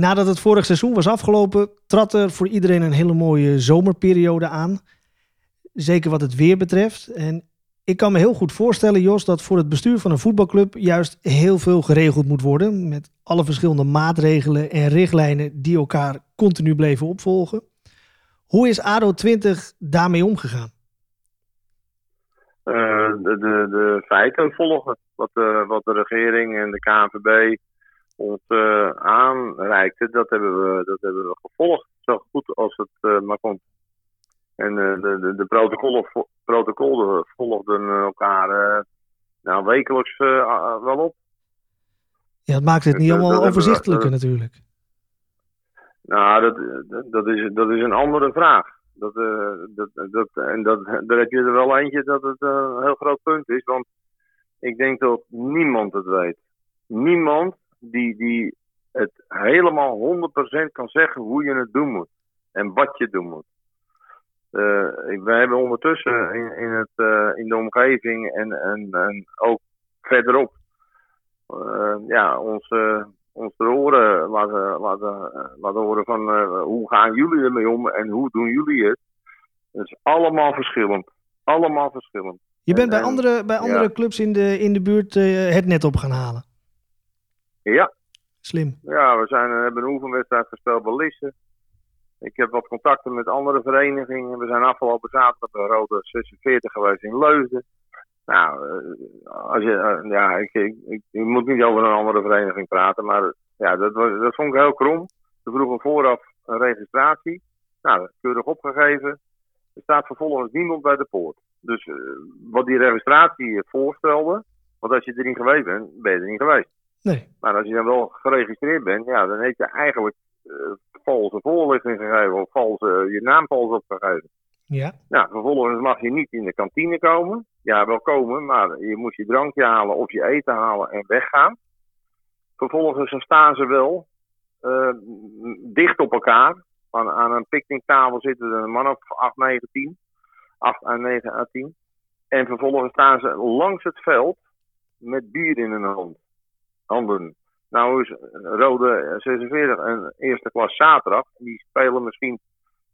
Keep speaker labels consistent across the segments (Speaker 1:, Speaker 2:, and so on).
Speaker 1: nadat het vorig seizoen was afgelopen, trad er voor iedereen een hele mooie zomerperiode aan. Zeker wat het weer betreft. En ik kan me heel goed voorstellen, Jos, dat voor het bestuur van een voetbalclub juist heel veel geregeld moet worden. Met alle verschillende maatregelen en richtlijnen die elkaar continu bleven opvolgen. Hoe is ADO 20 daarmee omgegaan?
Speaker 2: Uh, de, de, feiten volgen. Wat de, wat de regering en de KNVB ons uh, aanreikte, dat hebben, we, dat hebben we gevolgd. Zo goed als het uh, maar komt. En de, de, de protocollen, protocollen volgden elkaar nou, wekelijks wel op.
Speaker 1: Ja, het maakt het niet allemaal overzichtelijker natuurlijk.
Speaker 2: Nou, dat, dat, is, dat is een andere vraag. Dat, dat, dat, en dat, daar heb je er wel eentje dat het een heel groot punt is. Want ik denk dat niemand het weet. Niemand die, die het helemaal 100% kan zeggen hoe je het doen moet. En wat je doen moet. Uh, wij hebben ondertussen in, in, het, in de omgeving en, en, en ook verderop ja, onze ons te horen laten, laten, laten horen van hoe gaan jullie ermee om en hoe doen jullie het. Het is allemaal verschillend. Allemaal verschillend.
Speaker 1: Je bent bij andere, bij andere clubs in de, in de buurt het net op gaan halen?
Speaker 2: Ja.
Speaker 1: Slim.
Speaker 2: Ja, we zijn, hebben een oefenwedstrijd gespeeld bij Lisse. Ik heb wat contacten met andere verenigingen. We zijn afgelopen zaterdag bij Rode 46 geweest in Leusden. Nou, eh, als je, eh, ja, ik, ik, ik, ik, moet niet over een andere vereniging praten, maar ja, dat, was, dat vond ik heel krom. Ze vroegen vooraf een registratie. Nou, keurig opgegeven. Er staat vervolgens niemand bij de poort. Dus uh, wat die registratie voorstelde, want als je er niet geweest bent, ben je er niet geweest.
Speaker 1: Nee.
Speaker 2: Maar als je dan wel geregistreerd bent, ja, dan heb je eigenlijk uh, valse voorlichting gegeven of valse, je naam vals opgegeven.
Speaker 1: Ja.
Speaker 2: Nou, vervolgens mag je niet in de kantine komen. Ja, wel komen, maar je moet je drankje halen of je eten halen en weggaan. Vervolgens staan ze wel uh, dicht op elkaar. Aan, aan een picknicktafel zitten er een man of 8, 9, 10. 8 en 9 à 10. En vervolgens staan ze langs het veld met bier in hun hand. Handen. Nou is Rode 46 een eerste klas zaterdag. Die spelen misschien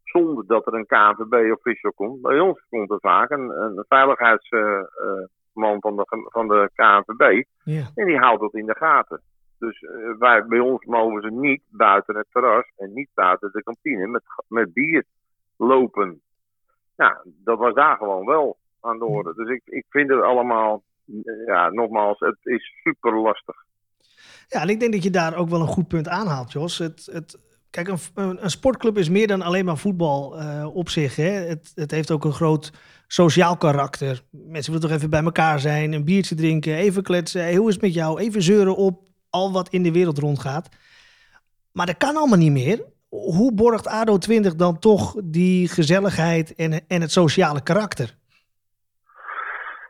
Speaker 2: zonder dat er een KNVB-official komt. Bij ons komt er vaak een, een veiligheidsman van, de, van de KNVB.
Speaker 1: Ja.
Speaker 2: En die houdt dat in de gaten. Dus uh, wij, bij ons mogen ze niet buiten het terras en niet buiten de kantine met, met bier lopen. Nou, dat was daar gewoon wel aan de orde. Dus ik, ik vind het allemaal, ja, nogmaals, het is super lastig.
Speaker 1: Ja, en ik denk dat je daar ook wel een goed punt aanhaalt, Jos. Het, het, Kijk, een, een, sportclub is meer dan alleen maar voetbal uh, op zich. Hè? Het, het, heeft ook een groot sociaal karakter. Mensen willen toch even bij elkaar zijn, een biertje drinken, even kletsen. Hoe is het met jou? Even zeuren op al wat in de wereld rondgaat. Maar dat kan allemaal niet meer. Hoe borgt ADO 20 dan toch die gezelligheid en, en het sociale karakter?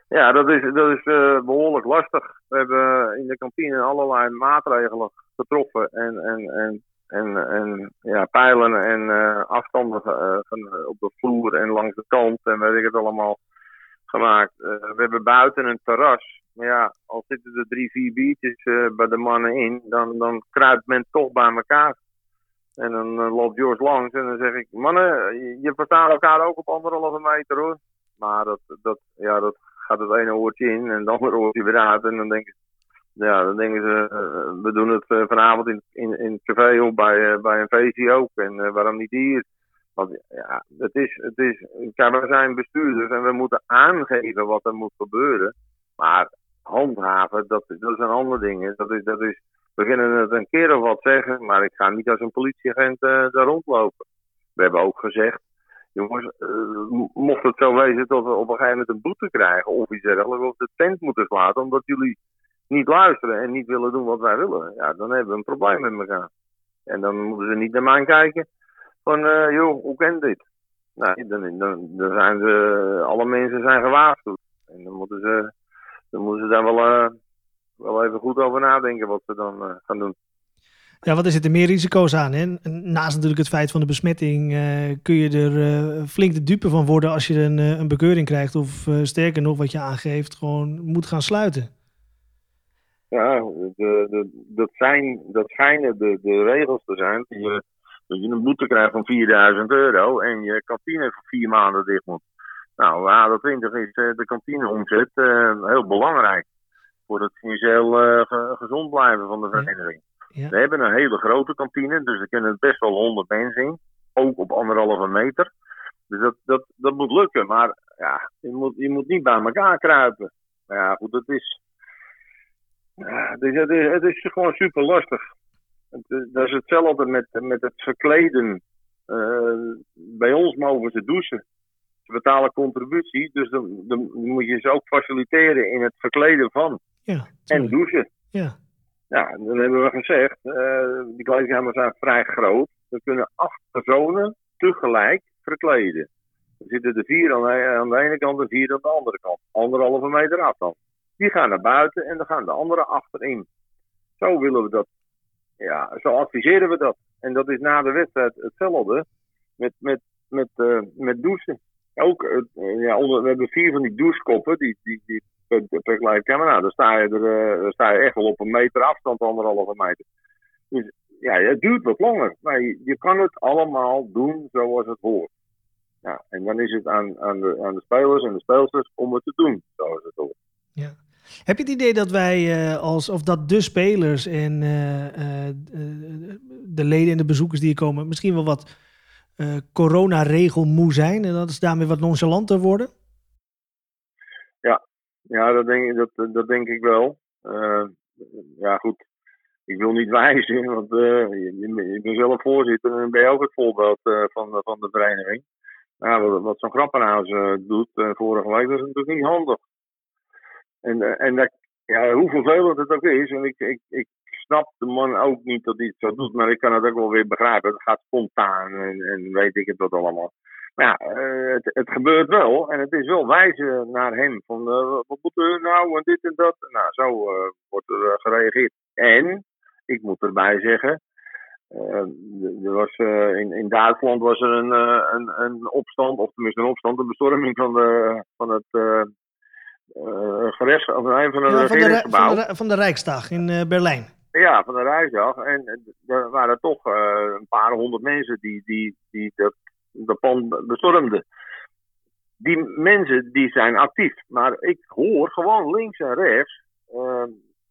Speaker 2: Ja, dat is, dat is uh, behoorlijk lastig. We hebben in de kantine allerlei maatregelen getroffen en, en, en en, en ja, pijlen en uh, afstanden uh, van, op de vloer en langs de kant en weet ik het allemaal gemaakt. We hebben buiten een terras. Maar ja, al zitten er drie, vier biertjes bij de mannen in, dan, dan kruipt men toch bij elkaar. En dan loopt George langs en dan zeg ik, mannen, je verstaat elkaar ook op anderhalve meter hoor. Maar dat, dat, ja, dat gaat het ene oortje in en het andere oortje weer uit. En dan denk ik, ja, dan denken ze, uh, we doen het uh, vanavond in, in, in het café of bij, uh, bij een feestje ook. En waarom niet hier? Want ja, het is, het is, kijk, we zijn bestuurders en we moeten aangeven wat er moet gebeuren. Maar handhaven, dat, dat is een ander ding. Dat is, dat is, we kunnen het een keer of wat zeggen, maar ik ga niet als een politieagent daar rondlopen. We hebben ook gezegd, jongens, mocht het zo wezen dat we op een gegeven moment een boete krijgen of iets dergelijks, of de tent moeten sluiten, omdat jullie niet luisteren en niet willen doen wat wij willen, ja, dan hebben we een probleem met elkaar. En dan moeten ze niet naar mij kijken van, uh, joh, hoe kent dit? Nou, dan, zijn ze, alle mensen zijn gewaarschuwd. En dan moeten ze, dan moeten ze daar wel, uh, wel even goed over nadenken wat ze dan gaan doen.
Speaker 1: Ja, wat er zitten meer risico's aan. Hè? Naast natuurlijk het feit van de besmetting kun je er flink de dupe van worden als je een, een bekeuring krijgt. Of sterker nog, wat je aangeeft, gewoon moet gaan sluiten.
Speaker 2: ja, de, de, dat, zijn, dat schijnen de, de regels te zijn. Dat je, dat je een boete krijgt van 4000 euro en je kantine voor vier maanden dicht moet. Nou, ADO20 is de kantineomzet uh, heel belangrijk voor het financieel uh, gezond blijven van de vereniging. Ja. We hebben een hele grote kantine, dus er kunnen best wel 100 mensen in. Ook op anderhalve meter. Dus dat, dat, dat moet lukken. Maar ja, je moet, je moet niet bij elkaar kruipen. Ja, goed, het is. Ja, het, is, het, is, het is gewoon super lastig. Het, dat is hetzelfde met, met het verkleden. Uh, bij ons mogen ze douchen. Ze betalen contributie, dus dan, dan moet je ze ook faciliteren in het verkleden van. Ja, en douchen. Ja. Ja, dan hebben we gezegd, uh, die kleedkamers zijn vrij groot. We kunnen acht personen tegelijk verkleden. Er zitten er vier aan de, aan de ene kant en vier aan de andere kant. Anderhalve meter afstand. Die gaan naar buiten en dan gaan de andere achterin. Zo willen we dat. Ja, zo adviseren we dat. En dat is na de wedstrijd hetzelfde met, met, met, uh, met douchen. Ook, uh, ja, onder, we hebben vier van die douchekoppen, die, die, die per camera. Dan sta, je er, dan sta je echt wel op een meter afstand, anderhalve meter. Dus ja, het duurt wat langer. Maar je, kan het allemaal doen zoals het hoort. Ja, en dan is het aan, aan, de, aan de spelers en de speelsters om het te doen zoals het hoort.
Speaker 1: Ja. Heb je het idee dat wij uh, als, of dat de spelers en uh, de leden en de bezoekers die hier komen, misschien wel wat corona-regelmoe zijn en dat is daarmee wat nonchalanter worden?
Speaker 2: Ja, dat, denk, dat, dat denk ik wel. ja, goed. Ik wil niet wijzen, want je, bent zelf voorzitter en ben je ook het voorbeeld van, van de vereniging. Nou, wat, wat zo'n grappenhuis doet vorige week, dat is natuurlijk niet handig. En, eh, en dat, ja, hoe vervelend het ook is, en ik, ik, ik snap de man ook niet dat hij het zo doet, maar ik kan het ook wel weer begrijpen. Het gaat spontaan en, en weet ik het wat allemaal. Maar ja, uh, het, het, gebeurt wel en het is wel wijzen naar hem. Van uh, wat moeten we nou en dit en dat. Nou, zo uh, wordt er gereageerd. En, ik moet erbij zeggen, er was, in, in Duitsland was er een, een, een opstand, of tenminste een opstand, een bestorming van, de, van het gerecht, of een van de ja, van, de,
Speaker 1: van, de, van de Rijksdag in Berlijn.
Speaker 2: Ja, van de Rijksdag. En er waren toch een paar honderd mensen die, die, die dat, de pand bestormden. Die mensen die zijn actief. Maar ik hoor gewoon links en rechts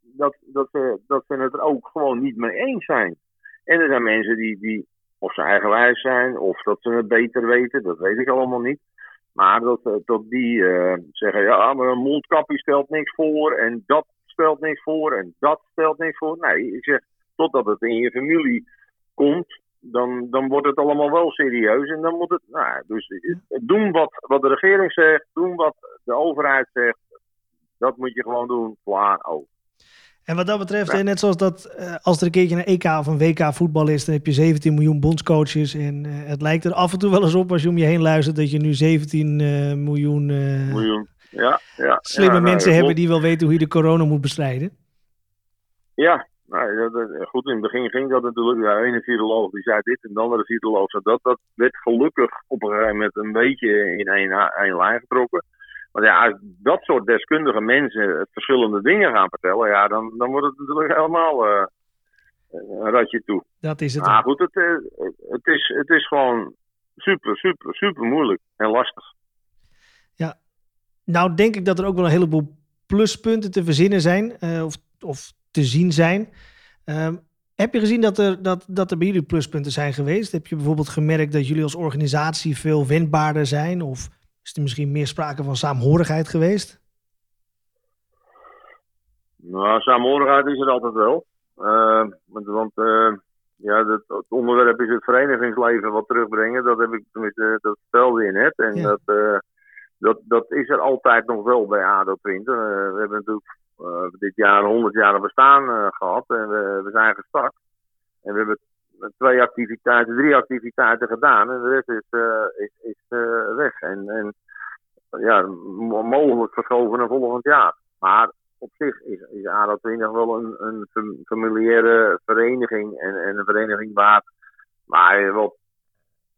Speaker 2: dat, dat, ze, dat ze het er ook gewoon niet mee eens zijn. En er zijn mensen die, die of ze eigenwijs zijn, of dat ze het beter weten, dat weet ik allemaal niet. Maar dat, eh, dat die zeggen, ja, maar een mondkapje stelt niks voor en dat stelt niks voor en dat stelt niks voor. Nee, ik zeg, totdat het in je familie komt, dan, dan wordt het allemaal wel serieus. En dan moet het, nou, dus doen wat, wat de regering zegt, doen wat de overheid zegt. Dat moet je gewoon doen, klaar ook.
Speaker 1: En wat dat betreft, net zoals dat eh, als er een keertje een EK of een WK voetbal is, dan heb je 17 miljoen bondscoaches. En uh, het lijkt er af en toe wel eens op als je om je heen luistert dat je nu 17 uh, eh, miljoen,
Speaker 2: miljoen. Ja, ja,
Speaker 1: slimme nou, mensen hebben die wel weten hoe je de corona moet bestrijden.
Speaker 2: Ja, nou, dat, goed, in het begin ging dat natuurlijk. Ja, de ene viroloog die zei dit en de andere viroloog zei dat. Dat werd gelukkig op een gegeven moment een beetje in één, één lijn getrokken. Maar ja, als dat soort deskundige mensen verschillende dingen gaan vertellen, ja, dan, dan wordt het natuurlijk helemaal uh, een ratje toe.
Speaker 1: Dat is het.
Speaker 2: Maar goed, het, eh, het, is, het is gewoon super, super, super moeilijk en lastig.
Speaker 1: Ja, nou denk ik dat er ook wel een heleboel pluspunten te verzinnen zijn, uh, of, of te zien zijn. Uh, heb je gezien dat er, dat, dat er bij jullie pluspunten zijn geweest? Heb je bijvoorbeeld gemerkt dat jullie als organisatie veel wendbaarder zijn? Of is er misschien meer sprake van saamhorigheid geweest?
Speaker 2: Nou, saamhorigheid is er altijd wel. Uh, want uh, ja, het, het, onderwerp is het verenigingsleven wat terugbrengen. Dat heb ik tenminste, dat vertelde je net. En dat, uh, dat, dat is er altijd nog wel bij ADO 20. we hebben natuurlijk dit jaar 100 jaar bestaan gehad. En we, we zijn gestart. En we hebben twee activiteiten, drie activiteiten gedaan en de rest is, uh, is, is weg. En, en ja, mogelijk verschoven naar volgend jaar. Maar op zich is, is ADO 20 wel een, een familiaire vereniging en, en een vereniging waar, waar je wel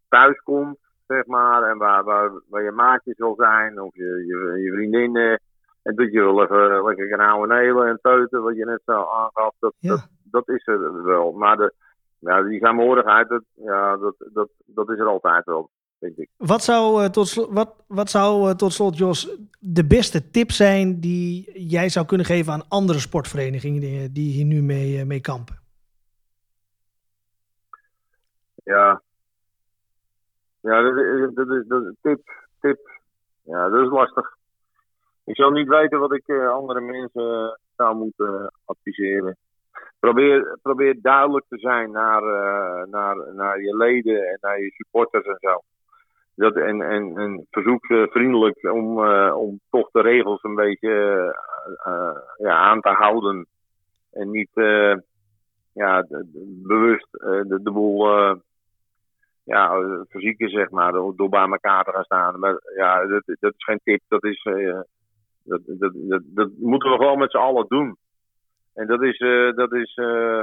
Speaker 2: thuis komt, zeg maar, en waar, waar, waar je maatjes wil zijn of je, je, je vriendinnen. En dat je wel even lekker gaan houden nelen en teuten, wat je net zo aangaf. Dat,
Speaker 1: Ja.
Speaker 2: dat, dat is er wel. Maar de, ja, die saamhorigheid, dat, ja, dat, dat, dat is er altijd wel, denk ik.
Speaker 1: Wat zou, eh, tot, slo- wat, wat zou eh, tot slot, Jos, de beste tip zijn die jij zou kunnen geven aan andere sportverenigingen die, die hier nu mee, eh, mee kampen?
Speaker 2: Ja. Ja, dat, is- dat is dat, is- tip, tip. Ja, dat is lastig. Ik zou niet weten wat ik eh, andere mensen eh, zou moeten adviseren. Probeer, probeer duidelijk te zijn naar, eh, naar, naar je leden en naar je supporters en zo. Dat, en, en, en verzoek vriendelijk om, eh, om toch de regels een beetje eh, eh, ja, aan te houden. En niet eh, ja, de- bewust eh, de, de boel eh, ja, eh, verzieken, zeg maar, door, door bij elkaar te gaan staan. Maar ja, dat, dat is geen tip, dat is. Dat, dat, dat, dat moeten we gewoon met z'n allen doen. En dat is, eh, dat is, eh,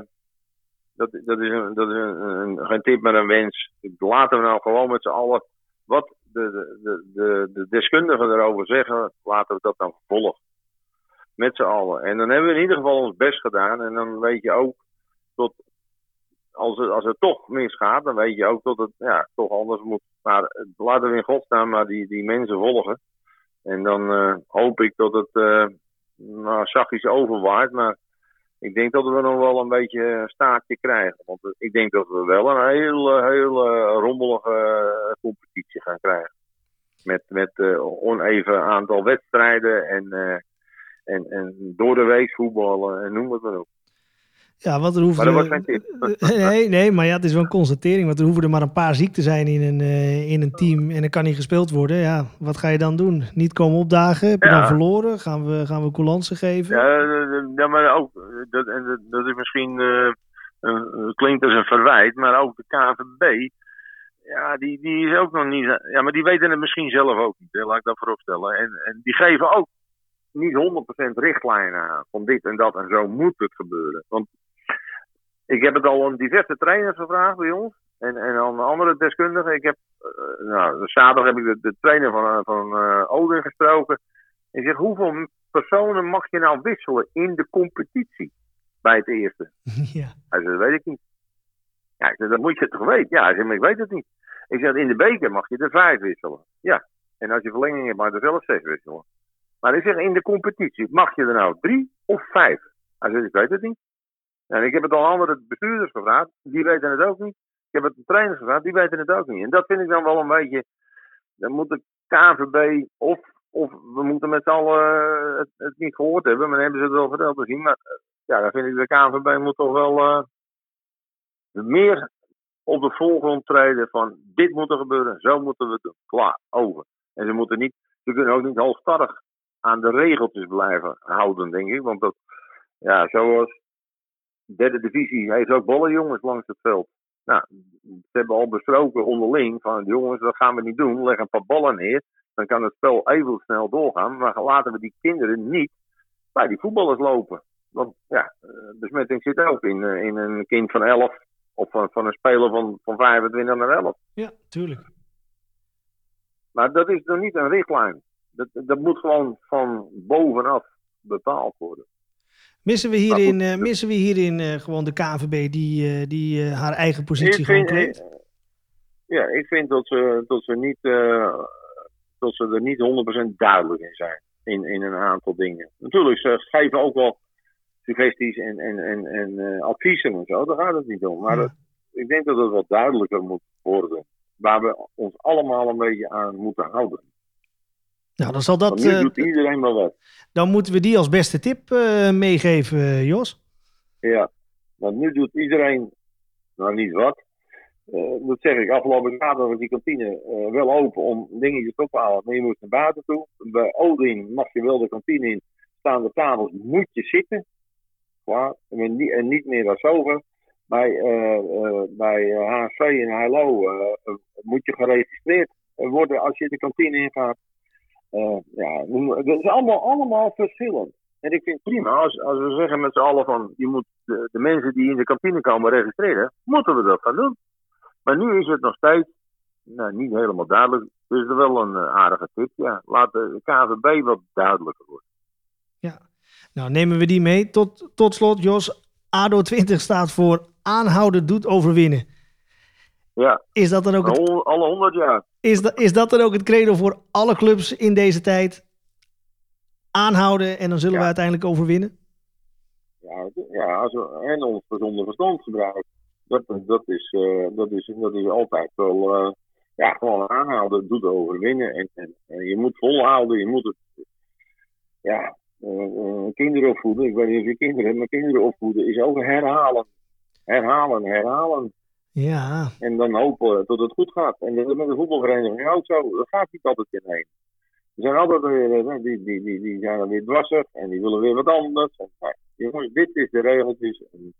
Speaker 2: dat, dat is, een, dat is een, een- geen tip, maar een wens. Laten we nou gewoon met z'n allen wat de, de, de, de, de deskundigen erover zeggen, laten we dat dan volgen. Met z'n allen. En dan hebben we in ieder geval ons best gedaan. En dan weet je ook tot als het, als het toch misgaat, dan weet je ook dat het ja, toch anders moet. Maar laten we in godsnaam maar die, die mensen volgen. En dan eh, hoop ik dat het eh nou, zachtjes overwaait. Maar ik denk dat we nog wel een beetje een staartje krijgen. Want eh, ik denk dat we wel een hele, hele rommelige competitie gaan krijgen. Met, met oneven aantal wedstrijden en, eh, en, en door de week voetballen en noem het maar op.
Speaker 1: Ja, want er hoeven
Speaker 2: Maar dat
Speaker 1: er-
Speaker 2: was geen
Speaker 1: nee, nee, maar ja, het is wel een constatering. Want er hoeven er maar een paar ziek te zijn in een, eh, in een team. En dan kan niet gespeeld worden. Ja, wat ga je dan doen? Niet komen opdagen? Heb je
Speaker 2: Ja.
Speaker 1: dan verloren? Gaan we, gaan we coulance geven?
Speaker 2: Ja, eh, ja, maar ook, eh, dat, en dat, dat is misschien, eh, klinkt als een verwijt, maar ook de KVB, ja, die, die is ook nog niet, ja, maar die weten het misschien zelf ook niet, hè, laat ik dat vooropstellen. En, en die geven ook niet 100% richtlijnen aan, van dit en dat en zo moet het gebeuren. Want ik heb het al aan diverse trainers gevraagd bij ons. En, en aan andere deskundigen. Ik heb, eh, nou, zaterdag heb ik de, de trainer van, eh, van eh Odin gesproken. En ik zeg, hoeveel personen mag je nou wisselen in de competitie bij het eerste?
Speaker 1: ja.
Speaker 2: Hij zei, dat weet ik niet. Ja, ik dat moet je toch weten? Ja, hij zei, maar ik weet het niet. Ik zeg, in de beker mag je er vijf wisselen. Ja. En als je verlenging hebt, mag je er zelf zes wisselen. Maar ik zeg, in de competitie, mag je er nou drie of vijf? Hij zei, ik weet het niet. En ik heb het al andere bestuurders gevraagd, die weten het ook niet. Ik heb het de trainers gevraagd, die weten het ook niet. En dat vind ik dan wel een beetje, dan moet de KVB of, of we moeten met z'n eh, het, niet gehoord hebben, maar dan hebben ze het wel verteld te zien. Maar eh, ja, dan vind ik de KVB moet toch wel eh, meer op de voorgrond treden van dit moet er gebeuren, zo moeten we het doen. Klaar, over. En ze moeten niet, ze kunnen ook niet halstarrig aan de regeltjes blijven houden, denk ik. Want dat, ja, zoals derde divisie heeft ook ballenjongens langs het veld. Nou, ze hebben al besproken onderling van jongens, dat gaan we niet doen. Leg een paar ballen neer, dan kan het spel even snel doorgaan. Maar laten we die kinderen niet bij die voetballers lopen. Want ja, eh, besmetting zit ook in, eh, in een kind van 11 of van, van een speler van, van 25 naar 11.
Speaker 1: ja, tuurlijk.
Speaker 2: Maar dat is nog niet een richtlijn. Dat, dat moet gewoon van bovenaf bepaald worden.
Speaker 1: Missen we hierin, eh, missen we hierin eh, gewoon de KVB die, eh, die haar eigen positie claimt?
Speaker 2: eh, ja, ik vind dat ze, dat ze, niet, dat ze er niet 100% duidelijk in zijn. In, in een aantal dingen. Natuurlijk, ze geven ook wel suggesties en, en, en, en adviezen en zo. Daar gaat het niet om. Maar
Speaker 1: Ja.
Speaker 2: dat- ik denk dat het wat duidelijker moet worden. Waar we ons allemaal een beetje aan moeten houden.
Speaker 1: Nou, dan zal dat.
Speaker 2: Nu
Speaker 1: eh,
Speaker 2: doet iedereen maar wat.
Speaker 1: dan moeten we die als beste tip eh, meegeven, eh, Jos.
Speaker 2: Ja, want nu doet iedereen, nou niet wat. Eh, dat zeg ik, afgelopen zaterdag was die kantine wel open om dingetjes op te halen, maar je moet naar buiten toe. Bij Odin mag je wel de kantine in, staan de tafels, moet je zitten. Klaar, en niet, en niet meer dan zover. Bij, eh, bij HSV en eh, moet je geregistreerd worden als je de kantine ingaat. Eh, ja, dat is allemaal, allemaal verschillend. En ik vind het prima als, als we zeggen met z'n allen van je moet de, de mensen die in de kantine komen registreren, moeten we dat gaan doen. Maar nu is het nog steeds nou, niet helemaal duidelijk. Dus er wel een eh, aardige tip. Ja. Laat de KVB wat duidelijker worden.
Speaker 1: Ja, nou nemen we die mee. Tot, tot slot, Jos. ADO 20 staat voor aanhouden doet overwinnen.
Speaker 2: Ja.
Speaker 1: Is dat dan ook het,
Speaker 2: alle honderd jaar.
Speaker 1: Is, dat, is dat dan ook het credo voor alle clubs in deze tijd? Aanhouden en dan zullen we uiteindelijk overwinnen?
Speaker 2: Ja, ja als we, en ons gezonde verstand gebruiken. Dat, dat, is, uh, dat, is, dat is altijd wel. Uh, ja, gewoon aanhouden doet overwinnen. En, en, en, je moet volhouden, je moet het. Ja, uh, kinderen opvoeden. Ik weet niet of je kinderen hebt, maar kinderen opvoeden is ook herhalen. Herhalen, herhalen.
Speaker 1: Ja.
Speaker 2: En dan hopen dat het goed gaat. En met de voetbalvereniging ook zo. Dat gaat niet altijd in één. Er zijn altijd weer, die, die, die, die zijn er weer dwarsig en die willen weer wat anders. En, jongens, dit is de regeltjes. En,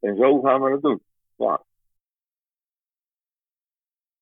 Speaker 2: en zo gaan we het doen. Ja.